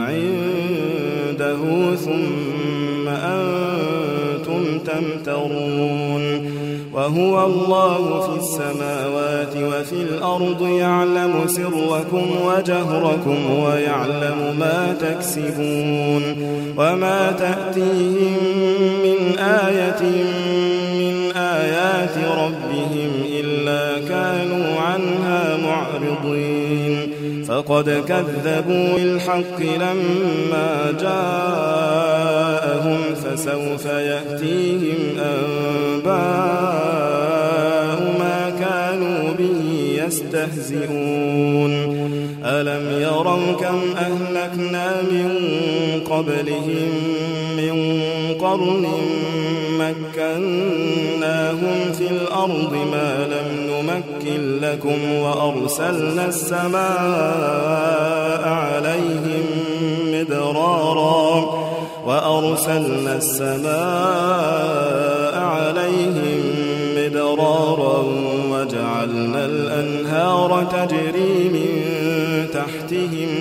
عنده ثم أنتم تمترون وهو الله في السماوات وفي الأرض يعلم سركم وجهركم ويعلم ما تكسبون وما تأتيهم من آية من آيات ربهم فقد كذبوا بالحق لما جاءهم فسوف يأتيهم أنباء ما كانوا به يستهزئون. ألم يروا كم أهلكنا من قبلهم من قرن مكناهم في الأرض ما لم نمكن لكم وأرسلنا السماء عليهم مدرارا وأرسلنا السماء عليهم مدرارا وجعلنا الأنهار تجري من تحتهم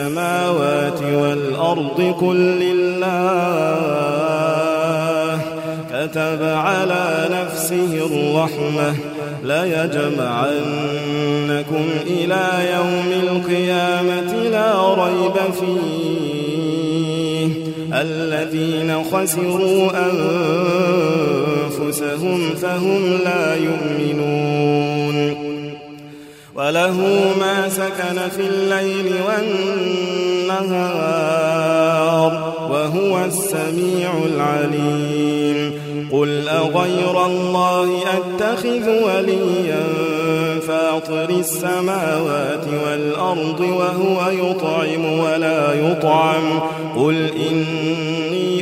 السماوات والأرض قل لله كتب على نفسه الرحمة ليجمعنكم إلى يوم القيامة لا ريب فيه. الذين خسروا أنفسهم فهم لا يؤمنون. وله ما سكن في الليل والنهار وهو السميع العليم. قل أغير الله أتخذ وليا فاطر السماوات والأرض وهو يطعم ولا يطعم. قل إني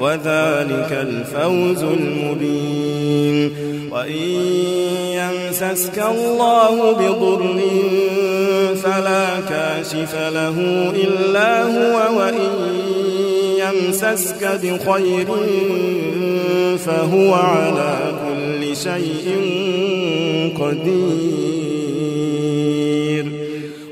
وذلك الفوز المبين. وإن يمسسك الله بضر فلا كاشف له إلا هو وإن يمسسك بخير فهو على كل شيء قدير.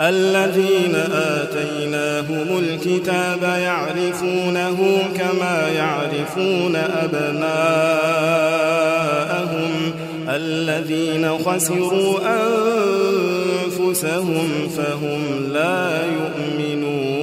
الذين آتيناهم الكتاب يعرفونه كما يعرفون أبناءهم الذين خسروا أنفسهم فهم لا يؤمنون.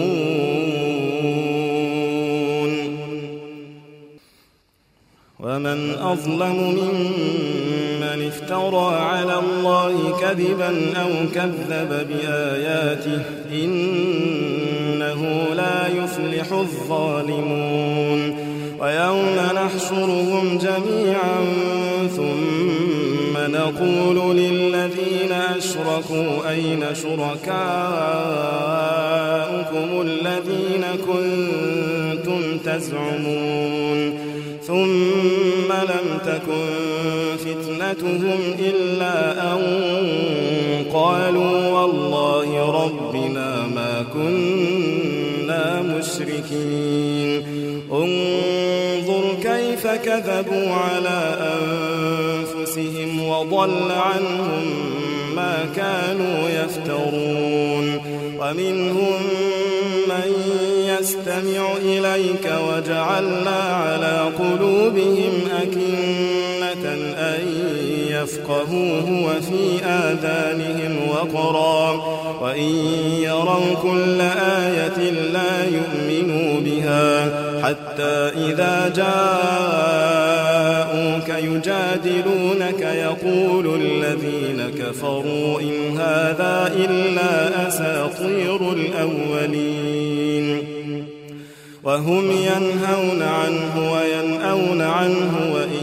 ومن أظلم ممن افترى على الله كذبا أو كذب بآياته إنه لا يفلح الظالمون ويوم نحشرهم جميعا ثم نقول للذين أشركوا أين شركاؤكم الذين كنتم تزعمون ثم لم تكن فتنتهم إلا أن قالوا والله ربنا ما كنا مشركين. انظر كيف كذبوا على أنفسهم وضل عنهم ما كانوا يفترون. ومنهم من يستمع إليك وجعلنا على قلوبهم أكنة أن يفقهوه وفي آذانهم وقرا. وإن يروا كل آية لا يؤمنوا بها حتى إذا جاءوك يجادلونك يقول الذين كفروا إن هذا إلا أساطير الأولين. وهم ينهون عنه وينأون عنه وإن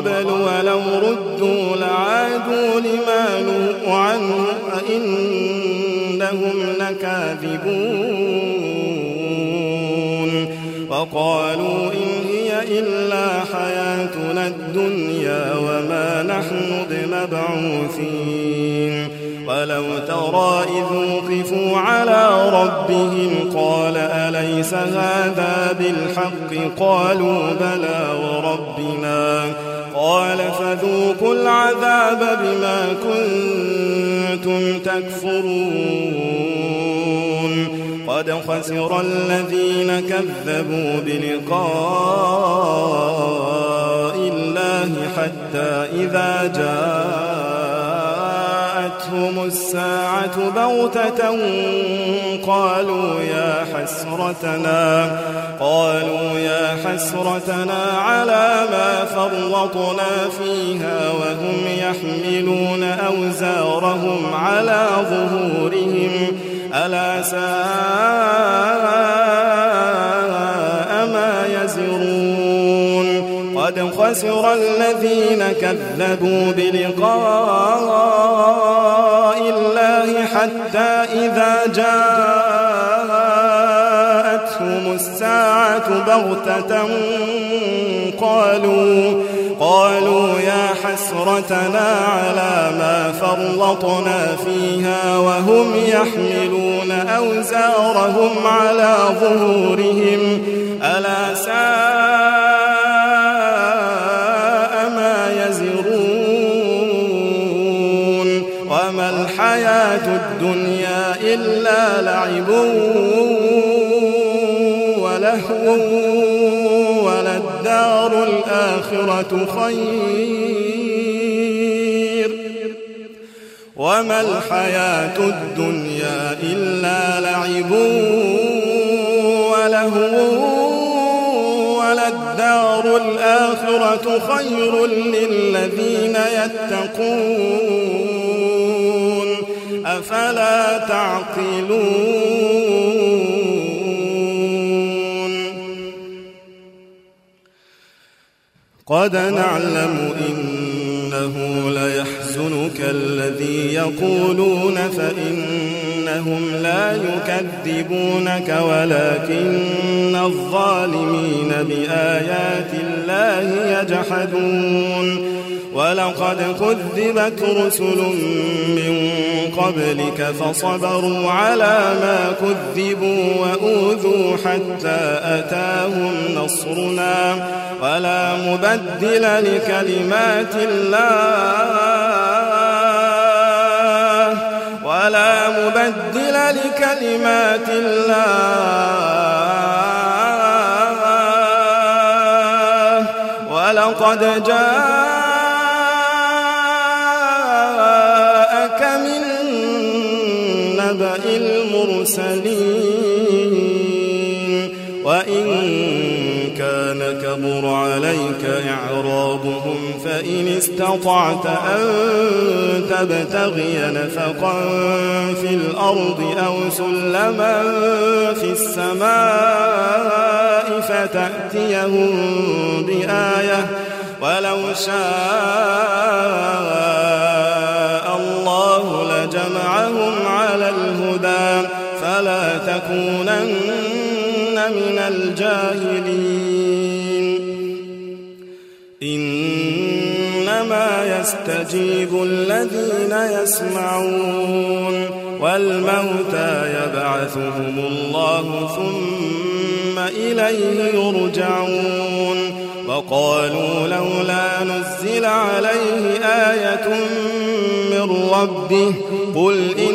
قبل ولو ردوا لعادوا لما نهوا عنه وإنهم لكاذبون وقالوا إن هي إلا حياتنا الدنيا وما نحن بمبعوثين ولو ترى إذ وقفوا على ربهم قال أليس هذا بالحق قالوا بلى وربنا قال فذوقوا العذاب بما كنتم تكفرون. قد خسر الذين كذبوا بلقاء الله حتى إذا جاءتهم الساعة بغتة قالوا يا حسرتنا قالوا يا حسرتنا على ما فرطنا فيها وهم يحملون أوزارهم على ظهورهم. ألا ساء ما يزرون؟ قد خسر الذين كذبوا بلقاء حتى إذا جاءتهم الساعة بغتة قالوا قالوا يا حسرتنا على ما فرطنا فيها وهم يحملون أوزارهم على ظهورهم. ألا ساء لعب ولهو وللدار الآخرة خير. وما الحياة الدنيا إلا لعب ولهو وللدار الآخرة خير للذين يتقون. أفلا تعقلون؟ قد نعلم إنه ليحزنك الذي يقولون فإنهم لا يكذبونك ولكن الظالمين بآيات الله يجحدون. ولقد كذبت رسل من قبلك فصبروا على ما كذبوا وأوذوا حتى أتاهم نصرنا. ولا مبدل لكلمات الله. ولا مبدل لكلمات الله. ولقد جاءك نبأ المرسلين وإن كان كبر عليك إعراضهم فإن استطعت أن تبتغي نفقا في الأرض أو سلما في السماء فتأتيهم بآية ولو شاء الله لجمعهم على الهدى فلا تكونن من الجاهلين. إنما يستجيب الذين يسمعون والموتى يبعثهم الله ثم إليه يرجعون. وقالوا لولا نزل عليه آية من ربه قل إن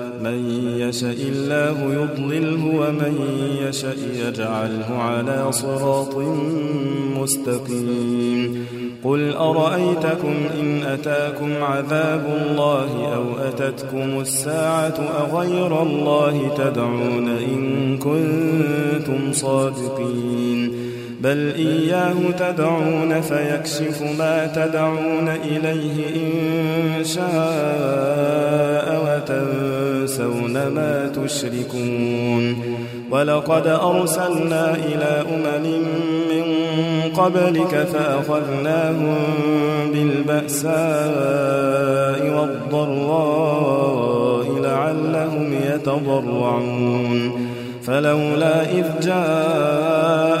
من يشاء الله يضلله ومن يشاء يجعله على صراط مستقيم. قل أرأيتكم إن أتاكم عذاب الله أو أتتكم الساعة أغير الله تدعون إن كنتم صادقين. بل إياه تدعون فيكشف ما تدعون إليه إن شاء وتنسون ما تشركون ولقد أرسلنا إلى أمم من قبلك فأخذناهم بالبأساء والضراء لعلهم يتضرعون فلولا إذ جاءهم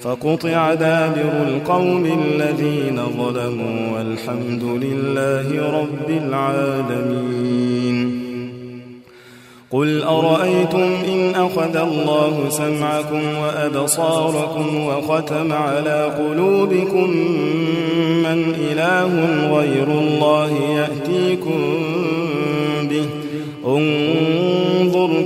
فقطع دابر القوم الذين ظلموا والحمد لله رب العالمين. قل أرأيتم إن أخذ الله سمعكم وأبصاركم وختم على قلوبكم من إله غير الله يأتيكم به؟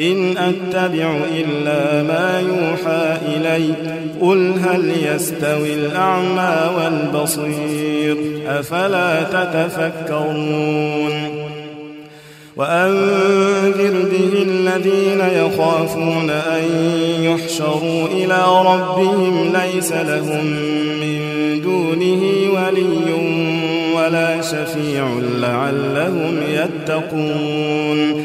إن أتبع إلا ما يوحى إلي قل هل يستوي الأعمى والبصير؟ أفلا تتفكرون؟ وأنذر به الذين يخافون أن يحشروا إلى ربهم ليس لهم من دونه ولي ولا شفيع لعلهم يتقون.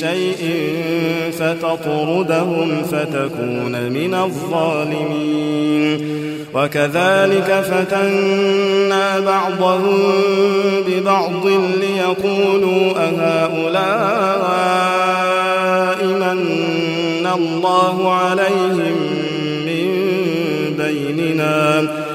شيء فتطردهم فتكون من الظالمين. وكذلك فتنا بعضهم ببعض ليقولوا أهؤلاء من الله عليهم من بيننا.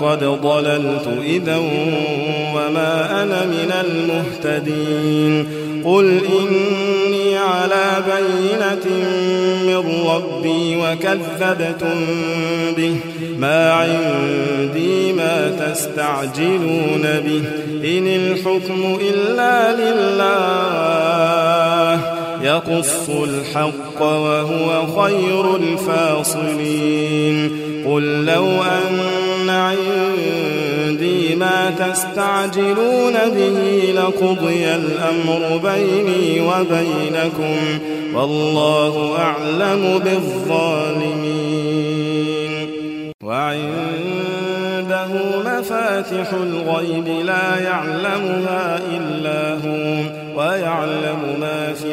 قد ضللت إذا وما أنا من المهتدين. قل إني على بينة من ربي وكذبتم به. ما عندي ما تستعجلون به. إن الحكم إلا لله. يقص الحق وهو خير الفاصلين. قل لو أن عندي ما تستعجلون به لقضي الأمر بيني وبينكم والله أعلم بالظالمين. وعنده مفاتح الغيب لا يعلمها إلا هو ويعلم ما في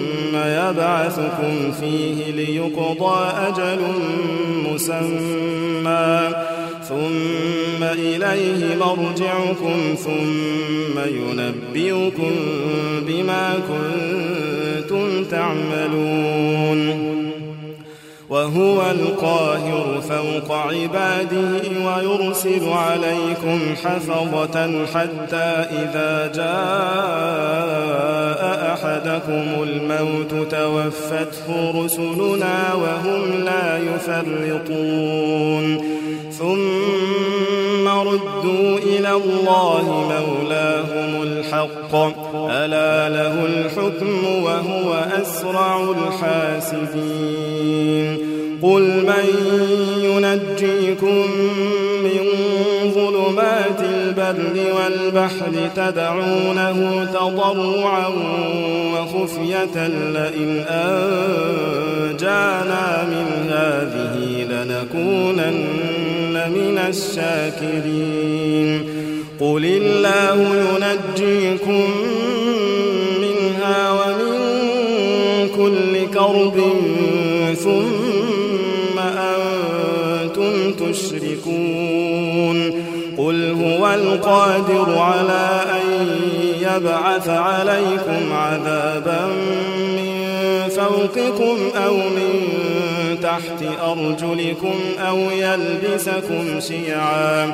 يبعثكم فيه ليقضى أجل مسمى. ثم إليه مرجعكم ثم ينبئكم بما كنتم تعملون. وهو القاهر فوق عباده ويرسل عليكم حفظة حتى إذا جاء أحدكم الموت توفته رسلنا وهم لا يفرطون. ثم ردوا إلى الله مولاهم الحق. ألا له الحكم وهو أسرع الحاسبين. قل من ينجيكم من ظلمات البر والبحر تدعونه تضرعا وخفية لئن أنجانا من هذه لنكونن من الشاكرين. قل الله ينجيكم منها ومن كل كرب ثم أنتم تشركون. قل هو القادر على أن يبعث عليكم عذابا فوقكم أو من تحت أرجلكم أو يلبسكم شيعا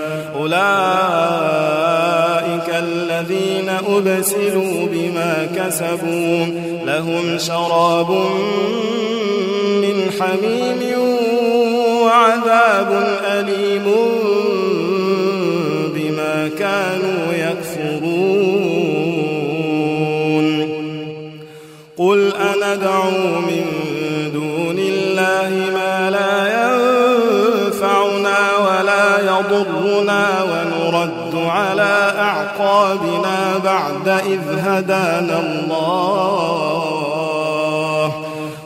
أولئك الذين أبسلوا بما كسبوا لهم شراب من حميم وعذاب أليم بما كانوا يكفرون. قل أندعو من دون الله ما يضرنا ونرد على أعقابنا بعد إذ هدانا الله.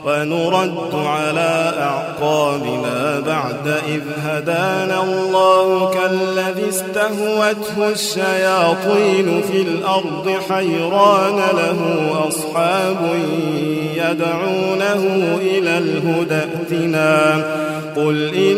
ونرد على أعقابنا بعد إذ هدانا الله. كالذي استهوته الشياطين في الأرض حيران له أصحاب يدعونه إلى الهدى ائتنا. قل إن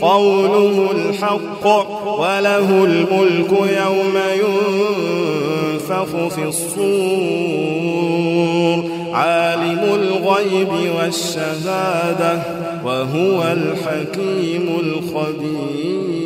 قوله الحق وله الملك يوم ينفخ في الصور. عالم الغيب والشهادة وهو الحكيم الخبير.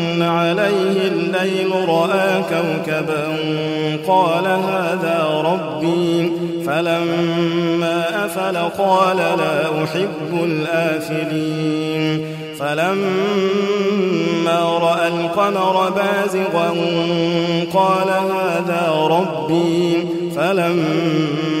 عليه الليل رأى كوكبا قال هذا ربي فلما أفل قال لا أحب الآفلين فلما رأى القمر بازغا قال هذا ربي فلما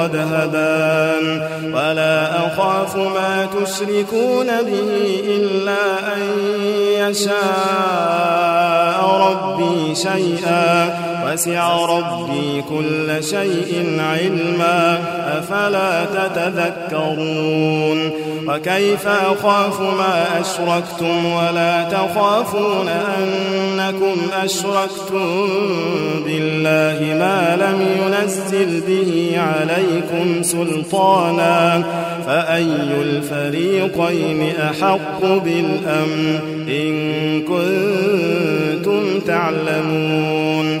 وقد هدان. ولا أخاف ما تشركون به إلا أن يشاء ربي شيئا. وسع ربي كل شيء علما أفلا تتذكرون؟ وكيف أخاف ما أشركتم؟ ولا تخافون أنكم أشركتم بالله ما لم ينزل به عليكم سلطانا؟ فأي الفريقين أحق بالأمن إن كنتم تعلمون؟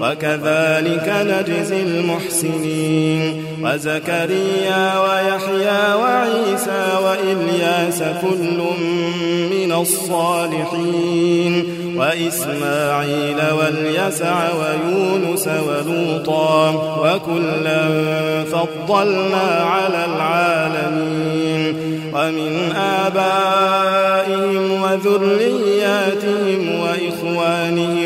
وكذلك نجزي المحسنين. وزكريا ويحيى وعيسى وإلياس كل من الصالحين. وإسماعيل واليسع ويونس ولوطا وكلا فضلنا على العالمين. ومن آبائهم وذرياتهم وإخوانهم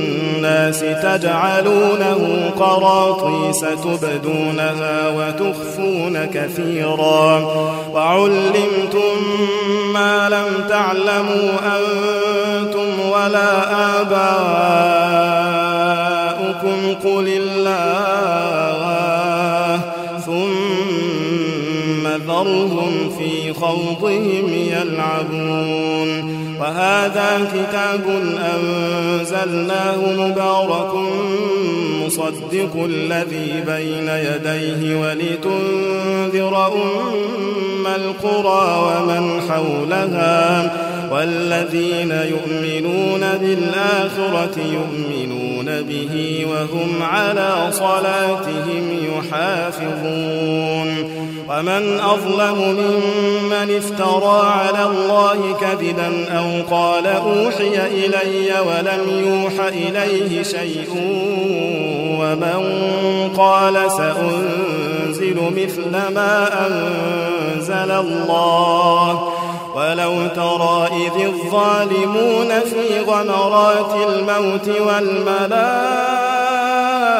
الناس تجعلونه قراطيس تبدونها وتخفون كثيرا. وعلمتم ما لم تعلموا أنتم ولا آباؤكم قل الله ثم ذرهم في خوضهم يلعبون. وهذا كتاب أنزلناه مبارك مصدق الذي بين يديه ولتنذر أم القرى ومن حولها. والذين يؤمنون بالآخرة يؤمنون به وهم على صلاتهم يحافظون. ومن أظلم ممن افترى على الله كذبا أو قال أوحي إلي ولم يوح إليه شيء ومن قال سأنزل مثل ما أنزل الله ولو ترى إذ الظالمون في غمرات الموت والملائكة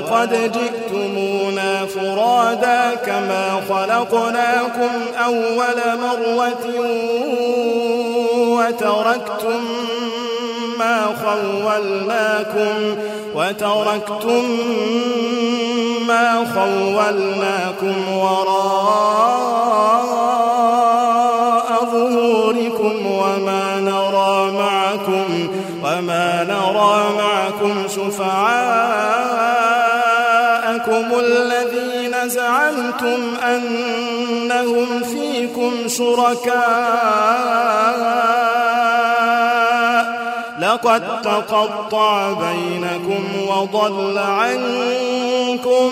ولقد جئتمونا فرادا كما خلقناكم أول مرة وتركتم ما خولناكم وتركتم ما خولناكم وراء ظهوركم وما نرى معكم وما نرى معكم شفعاءكم الذين زعمتم أنهم فيكم شركاء. لقد تقطع بينكم وضل عنكم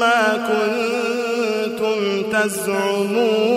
ما كنتم تزعمون.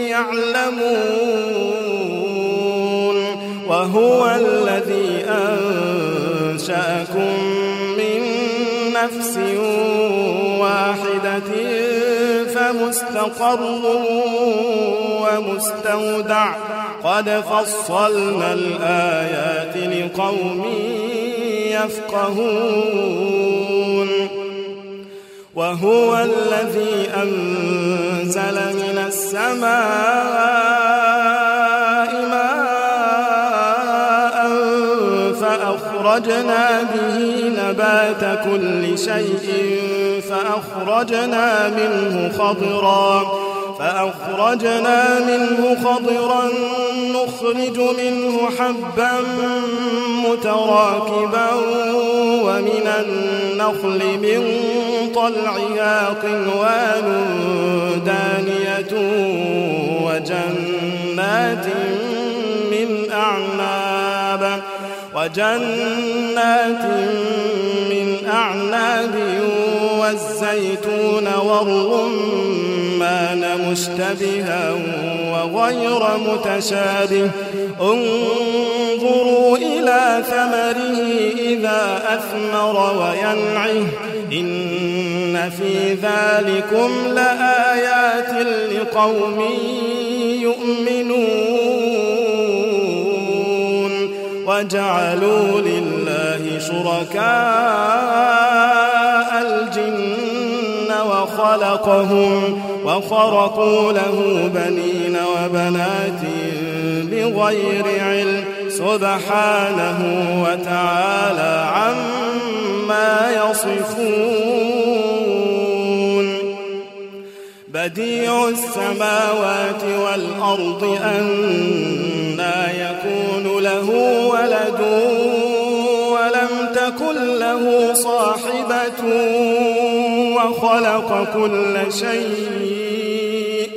يعلمون وهو الذي أنشأكم من نفس واحدة فمستقر ومستودع. قد فصلنا الآيات لقوم يفقهون. وهو الذي أنزل من السماء ماء فأخرجنا به نبات كل شيء فأخرجنا منه خضرا. فأخرجنا منه خضرا نخرج منه حبا متراكبا ومن النخل من طلعها قنوان دانية وجنات من أعناب وجنات من أعناب والزيتون والرمان مشتبها وغير متشابه. انظروا إلى ثمره إذا أثمر وينعه. إن في ذلكم لآيات لقوم يؤمنون. وجعلوا لله شركاء. وخلقهم وخرقوا له بنين وبنات بغير علم سبحانه وتعالى عما يصفون. بديع السماوات والأرض أنا يكون له ولد. ولم تكن له صاحبة وخلق كل شيء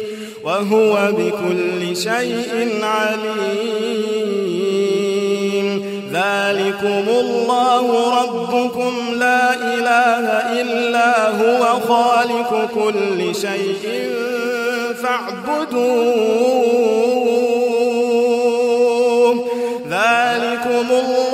وهو بكل شيء عليم. ذلكم الله ربكم. لا إله إلا هو خالق كل شيء فاعبدوه. ذلكم الله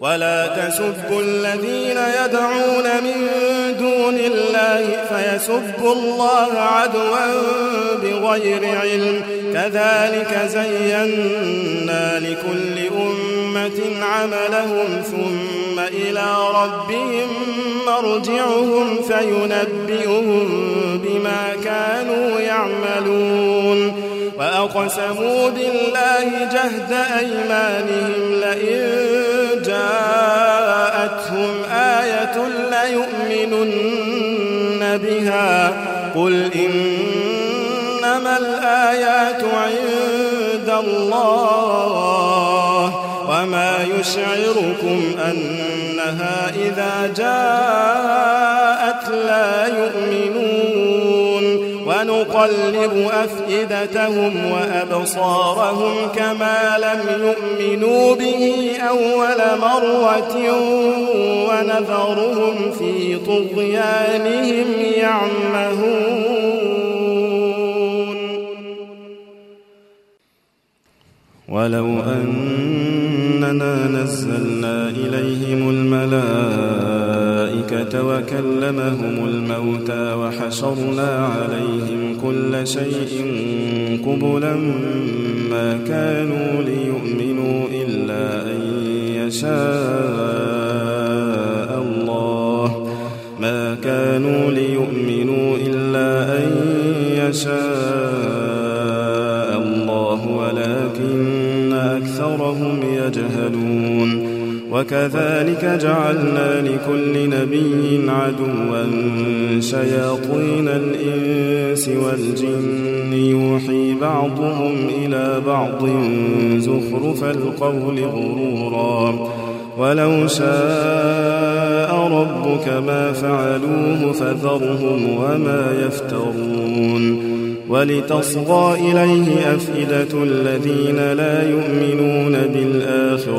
ولا تسبوا الذين يدعون من دون الله فيسبوا الله عدوا بغير علم. كذلك زينا لكل أمة عملهم ثم إلى ربهم مرجعهم فينبئهم بما كانوا يعملون. وأقسموا بالله جهد أيمانهم لئن جاءتهم آية ليؤمنن بها. قل إنما الآيات عند الله وما يشعركم أنها إذا جاءت لا يؤمنون. ونقلب أفئدتهم وأبصارهم كما لم يؤمنوا به أول مرة ونذرهم في طغيانهم يعمهون. ولو أننا نزلنا إليهم الملائكة وكلمهم الموتى وحشرنا عليهم كل شيء قبلا ما كانوا ليؤمنوا إلا أن يشاء. وكذلك جعلنا لكل نبي عدوا شياطين الإنس والجن. يوحي بعضهم إلى بعض زخرف القول غرورا. ولو شاء ربك ما فعلوه فذرهم وما يفترون. ولتصغى إليه أفئدة الذين لا يؤمنون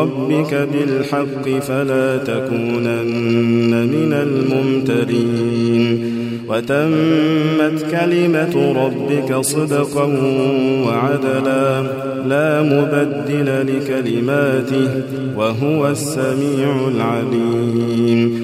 ربك بالحق فلا تكونن من الممترين وتمت كلمة ربك صدقا وعدلا لا مبدل لكلماته وهو السميع العليم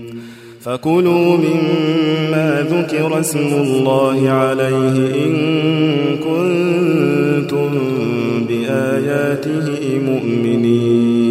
فكلوا مما ذكر اسم الله عليه إن كنتم بآياته مؤمنين.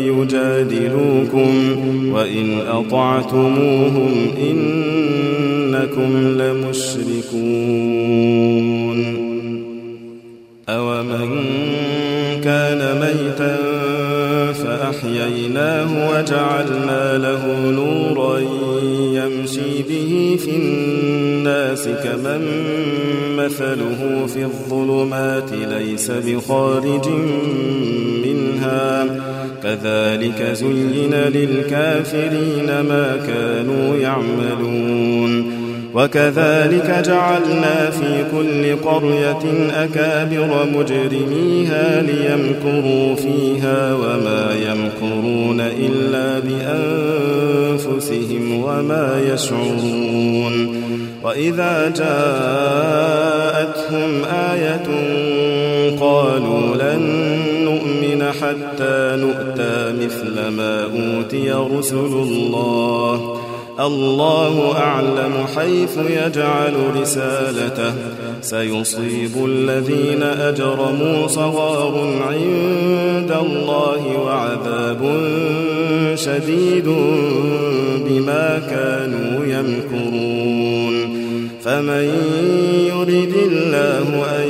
ليجادلوكم وإن أطعتموهم إنكم لمشركون أومن كان ميتا فأحييناه وجعلنا له نورا يمشي به في الناس كمن مثله في الظلمات ليس بخارج منها كذلك زين للكافرين ما كانوا يعملون. وكذلك جعلنا في كل قرية أكابر مجرميها ليمكروا فيها وما يمكرون إلا بأنفسهم وما يشعرون. وإذا جاءتهم آية قالوا لن نؤمن حتى نؤتى مثل ما أوتي رسل الله. الله أعلم حيث يجعل رسالته. سيصيب الذين أجرموا صغار عند الله وعذاب شديد بما كانوا يمكرون. فمن يرد الله أن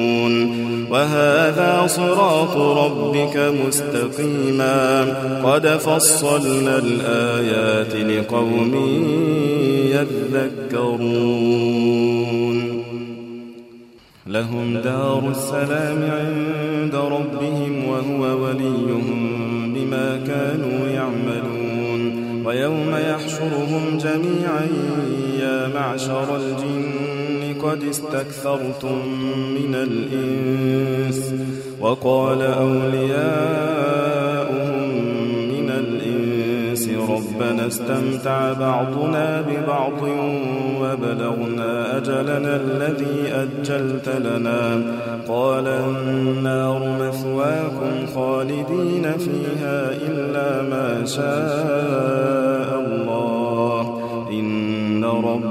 وهذا صراط ربك مستقيما. قد فصلنا الآيات لقوم يذكرون. لهم دار السلام عند ربهم وهو وليهم بما كانوا يعملون. ويوم يحشرهم جميعا يا معشر الجن قد استكثرتم من الإنس وقال أولياؤهم من الإنس ربنا استمتع بعضنا ببعض وبلغنا أجلنا الذي أجلت لنا قال النار مثواكم خالدين فيها إلا ما شاء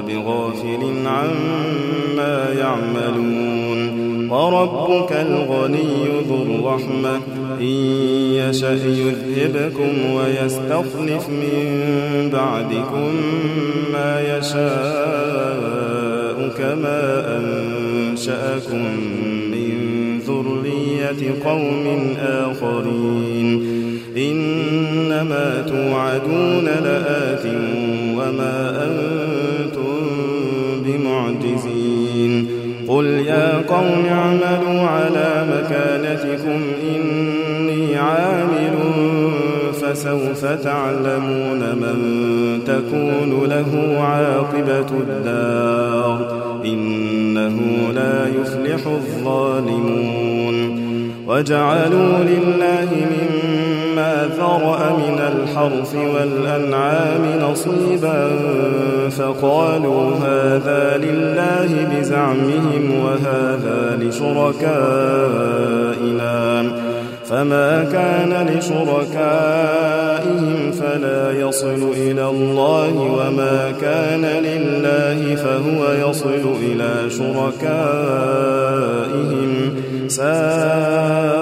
بغافل عما يعملون وربك الغني ذو الرحمة إن يشأ يذهبكم ويستخلف من بعدكم ما يشاء كما أنشأكم من ذرية قوم آخرين. إنما توعدون لآت وما أنتم يا قوم اعملوا على مكانتكم إني عامل فسوف تعلمون من تكون له عاقبة الدار إنه لا يفلح الظالمون وجعلوا لله ذرأ من الحرث والأنعام نصيبا فقالوا هذا لله بزعمهم وهذا لشركائنا. فما كان لشركائهم فلا يصل إلى الله وما كان لله فهو يصل إلى شركائهم. ساء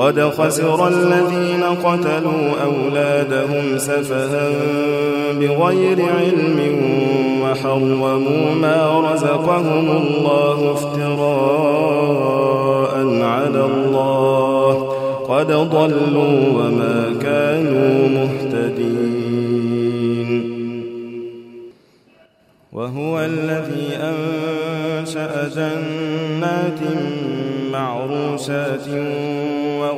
قد خسر الذين قتلوا أولادهم سفها بغير علم وحرموا ما رزقهم الله افتراء على الله قد ضلوا وما كانوا مهتدين وهو الذي أنشأ جنات معروشات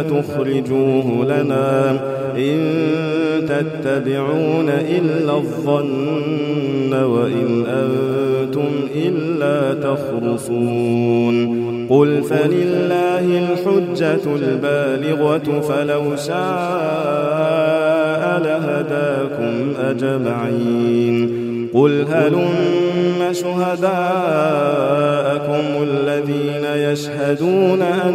فتخرجوه لنا إن تتبعون إلا الظن وإن أنتم إلا تخرصون. قل فلله الحجة البالغة فلو شاء لهداكم أجمعين. قل هلم شهداءكم الذين يشهدون أن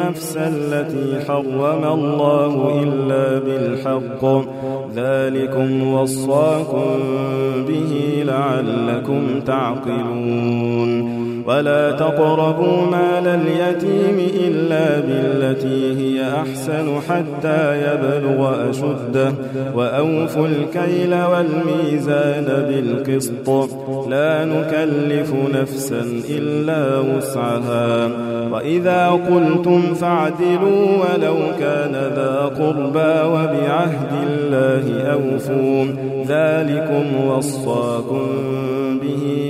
النفس التي حرم الله إلا بالحق. ذلكم وصاكم به لعلكم تعقلون. ولا تقربوا مال اليتيم إلا بالتي هي أحسن حتى يبلغ أشده. وأوفوا الكيل والميزان بالقسط. لا نكلف نفسا إلا وسعها. وإذا قلتم فاعدلوا ولو كان ذا قربى وبعهد الله أوفوا. ذلكم وصاكم به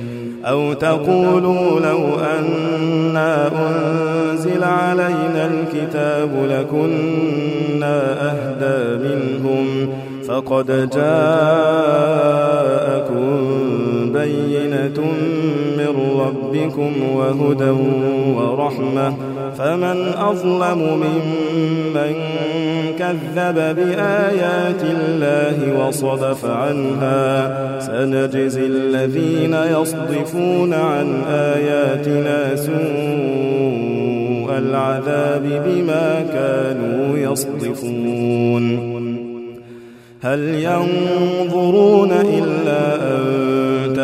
أو تقولوا لو أنا أنزل علينا الكتاب لكنا أهدى منهم فقد جاءكم بينة ربكم وهدى ورحمة فمن أظلم ممن كذب بآيات الله وصدف عنها سنجزي الذين يصدفون عن آياتنا سوء العذاب بما كانوا يصدفون هل ينظرون إلا أن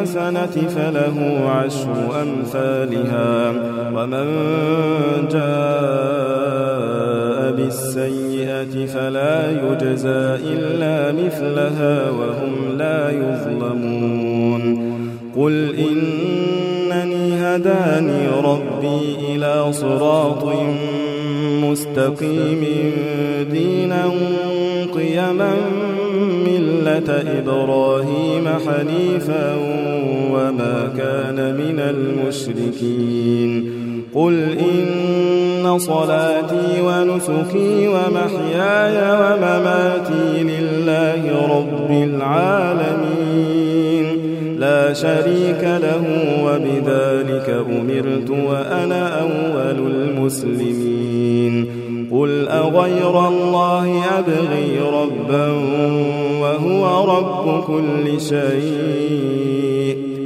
بالحسنة فله عشر أمثالها. ومن جاء بالسيئة فلا يجزى إلا مثلها وهم لا يظلمون. قل إنني هداني ربي إلى صراط مستقيم دينا قيما ملة إبراهيم حنيفا وما كان من المشركين. قل إن صلاتي ونسكي ومحياي ومماتي لله رب العالمين. لا شريك له وبذلك أمرت وأنا أول المسلمين. قل أغير الله أبغي ربا وهو رب كل شيء.